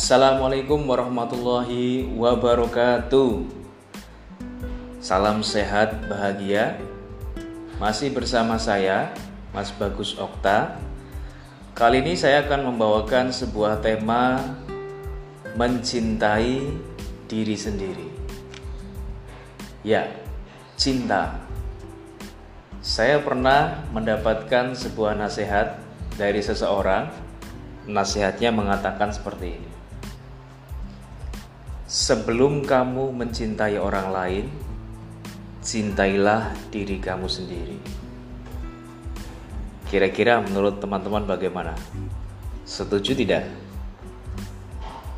Assalamualaikum warahmatullahi wabarakatuh. Salam sehat bahagia. Masih bersama saya, Mas Bagus Okta. Kali ini saya akan membawakan sebuah tema mencintai diri sendiri. Ya, cinta. Saya pernah mendapatkan sebuah nasihat dari seseorang. Nasihatnya mengatakan seperti ini Sebelum kamu mencintai orang lain, cintailah diri kamu sendiri. Kira-kira menurut teman-teman bagaimana? Setuju tidak?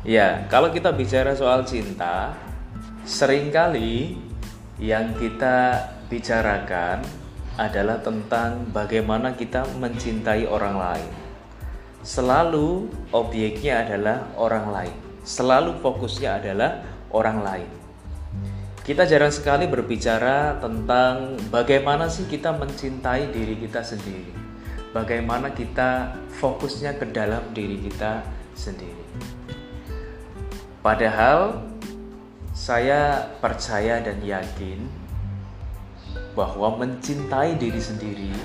Ya, kalau kita bicara soal cinta, sering kali yang kita bicarakan adalah tentang bagaimana kita mencintai orang lain. Selalu objeknya adalah orang lain selalu fokusnya adalah orang lain. Kita jarang sekali berbicara tentang bagaimana sih kita mencintai diri kita sendiri. Bagaimana kita fokusnya ke dalam diri kita sendiri. Padahal saya percaya dan yakin bahwa mencintai diri sendiri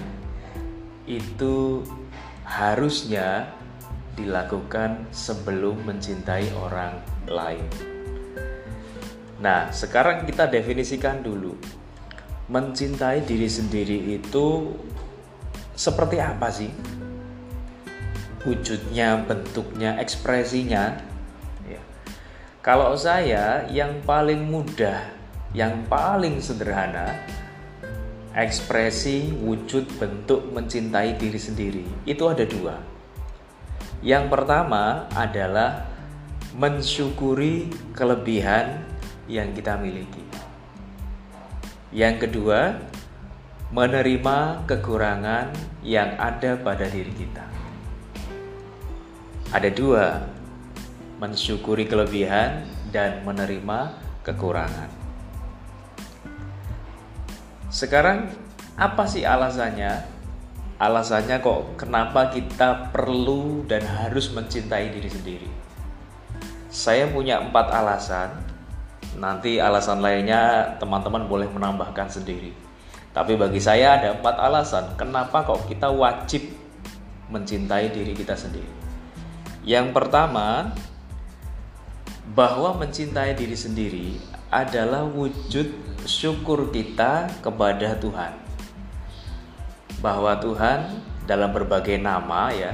itu harusnya dilakukan sebelum mencintai orang lain. Nah, sekarang kita definisikan dulu. Mencintai diri sendiri itu seperti apa sih? Wujudnya, bentuknya, ekspresinya. Ya. Kalau saya yang paling mudah, yang paling sederhana, ekspresi wujud bentuk mencintai diri sendiri itu ada dua yang pertama adalah mensyukuri kelebihan yang kita miliki. Yang kedua, menerima kekurangan yang ada pada diri kita. Ada dua, mensyukuri kelebihan dan menerima kekurangan. Sekarang, apa sih alasannya alasannya kok kenapa kita perlu dan harus mencintai diri sendiri. Saya punya empat alasan. Nanti alasan lainnya teman-teman boleh menambahkan sendiri. Tapi bagi saya ada empat alasan kenapa kok kita wajib mencintai diri kita sendiri. Yang pertama, bahwa mencintai diri sendiri adalah wujud syukur kita kepada Tuhan bahwa Tuhan dalam berbagai nama ya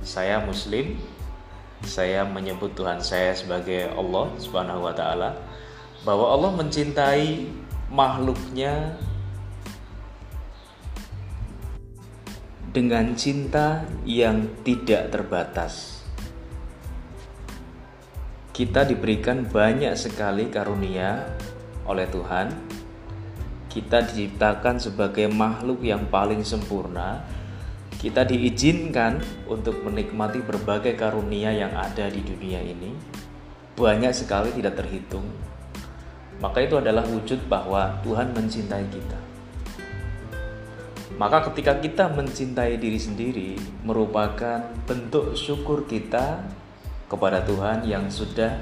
saya muslim saya menyebut Tuhan saya sebagai Allah Subhanahu wa taala bahwa Allah mencintai makhluknya dengan cinta yang tidak terbatas. Kita diberikan banyak sekali karunia oleh Tuhan kita diciptakan sebagai makhluk yang paling sempurna. Kita diizinkan untuk menikmati berbagai karunia yang ada di dunia ini. Banyak sekali tidak terhitung. Maka itu adalah wujud bahwa Tuhan mencintai kita. Maka ketika kita mencintai diri sendiri merupakan bentuk syukur kita kepada Tuhan yang sudah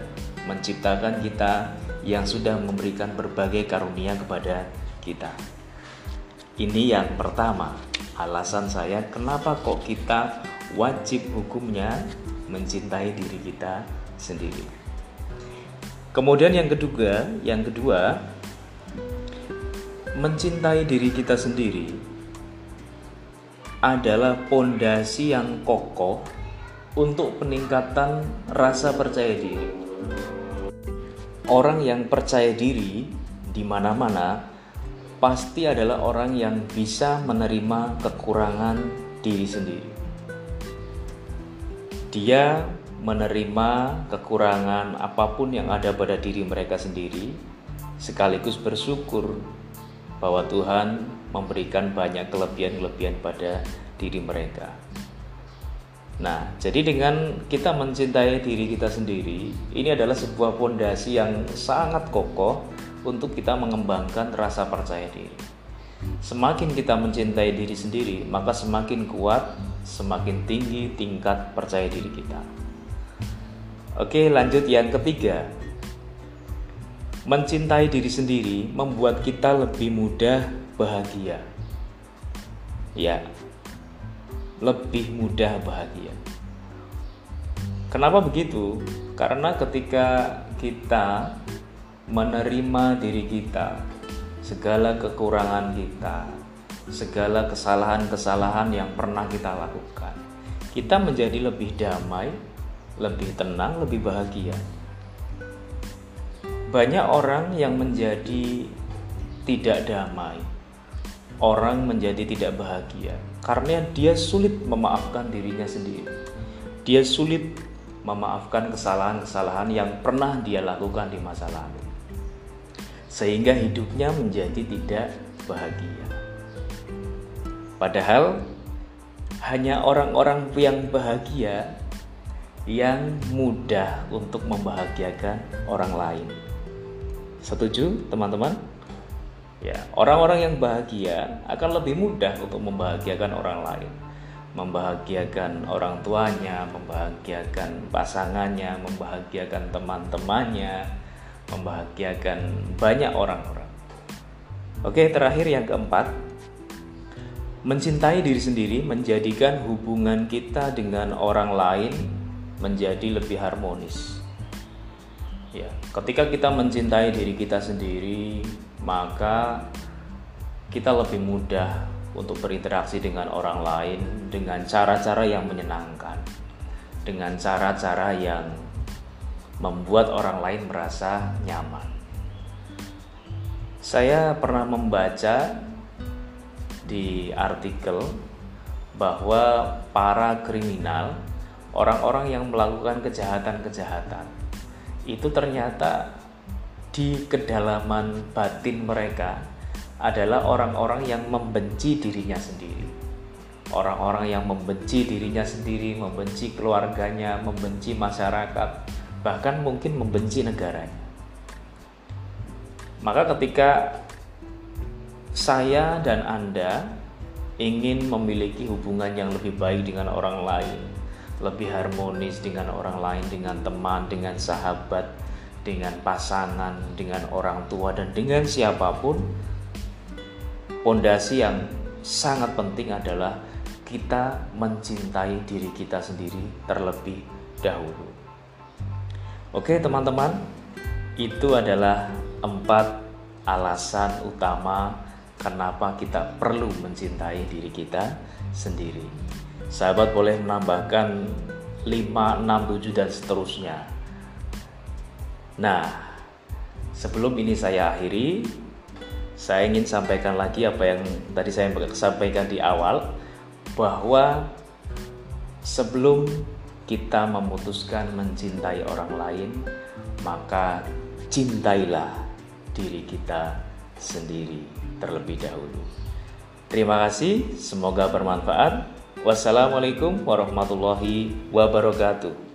menciptakan kita, yang sudah memberikan berbagai karunia kepada kita. Ini yang pertama, alasan saya kenapa kok kita wajib hukumnya mencintai diri kita sendiri. Kemudian yang kedua, yang kedua mencintai diri kita sendiri adalah pondasi yang kokoh untuk peningkatan rasa percaya diri. Orang yang percaya diri di mana-mana pasti adalah orang yang bisa menerima kekurangan diri sendiri. Dia menerima kekurangan apa pun yang ada pada diri mereka sendiri, sekaligus bersyukur bahwa Tuhan memberikan banyak kelebihan-kelebihan pada diri mereka. Nah, jadi dengan kita mencintai diri kita sendiri, ini adalah sebuah fondasi yang sangat kokoh untuk kita mengembangkan rasa percaya diri. Semakin kita mencintai diri sendiri, maka semakin kuat, semakin tinggi tingkat percaya diri kita. Oke, lanjut yang ketiga. Mencintai diri sendiri membuat kita lebih mudah bahagia. Ya, lebih mudah bahagia. Kenapa begitu? Karena ketika kita menerima diri kita, segala kekurangan kita, segala kesalahan-kesalahan yang pernah kita lakukan, kita menjadi lebih damai, lebih tenang, lebih bahagia. Banyak orang yang menjadi tidak damai, orang menjadi tidak bahagia karena dia sulit memaafkan dirinya sendiri. Dia sulit memaafkan kesalahan-kesalahan yang pernah dia lakukan di masa lalu, sehingga hidupnya menjadi tidak bahagia. Padahal hanya orang-orang yang bahagia yang mudah untuk membahagiakan orang lain. Setuju, teman-teman? Ya, orang-orang yang bahagia akan lebih mudah untuk membahagiakan orang lain. Membahagiakan orang tuanya, membahagiakan pasangannya, membahagiakan teman-temannya, membahagiakan banyak orang-orang. Oke, terakhir yang keempat, mencintai diri sendiri menjadikan hubungan kita dengan orang lain menjadi lebih harmonis ya ketika kita mencintai diri kita sendiri maka kita lebih mudah untuk berinteraksi dengan orang lain dengan cara-cara yang menyenangkan dengan cara-cara yang membuat orang lain merasa nyaman saya pernah membaca di artikel bahwa para kriminal orang-orang yang melakukan kejahatan-kejahatan itu ternyata di kedalaman batin mereka adalah orang-orang yang membenci dirinya sendiri. Orang-orang yang membenci dirinya sendiri, membenci keluarganya, membenci masyarakat, bahkan mungkin membenci negaranya. Maka ketika saya dan Anda ingin memiliki hubungan yang lebih baik dengan orang lain, lebih harmonis dengan orang lain, dengan teman, dengan sahabat, dengan pasangan, dengan orang tua, dan dengan siapa pun. Pondasi yang sangat penting adalah kita mencintai diri kita sendiri terlebih dahulu. Oke, teman-teman, itu adalah empat alasan utama kenapa kita perlu mencintai diri kita sendiri. Sahabat boleh menambahkan 5, 6, 7 dan seterusnya. Nah, sebelum ini saya akhiri, saya ingin sampaikan lagi apa yang tadi saya sampaikan di awal bahwa sebelum kita memutuskan mencintai orang lain, maka cintailah diri kita sendiri terlebih dahulu. Terima kasih, semoga bermanfaat. Wassalamualaikum warahmatullahi wabarakatuh.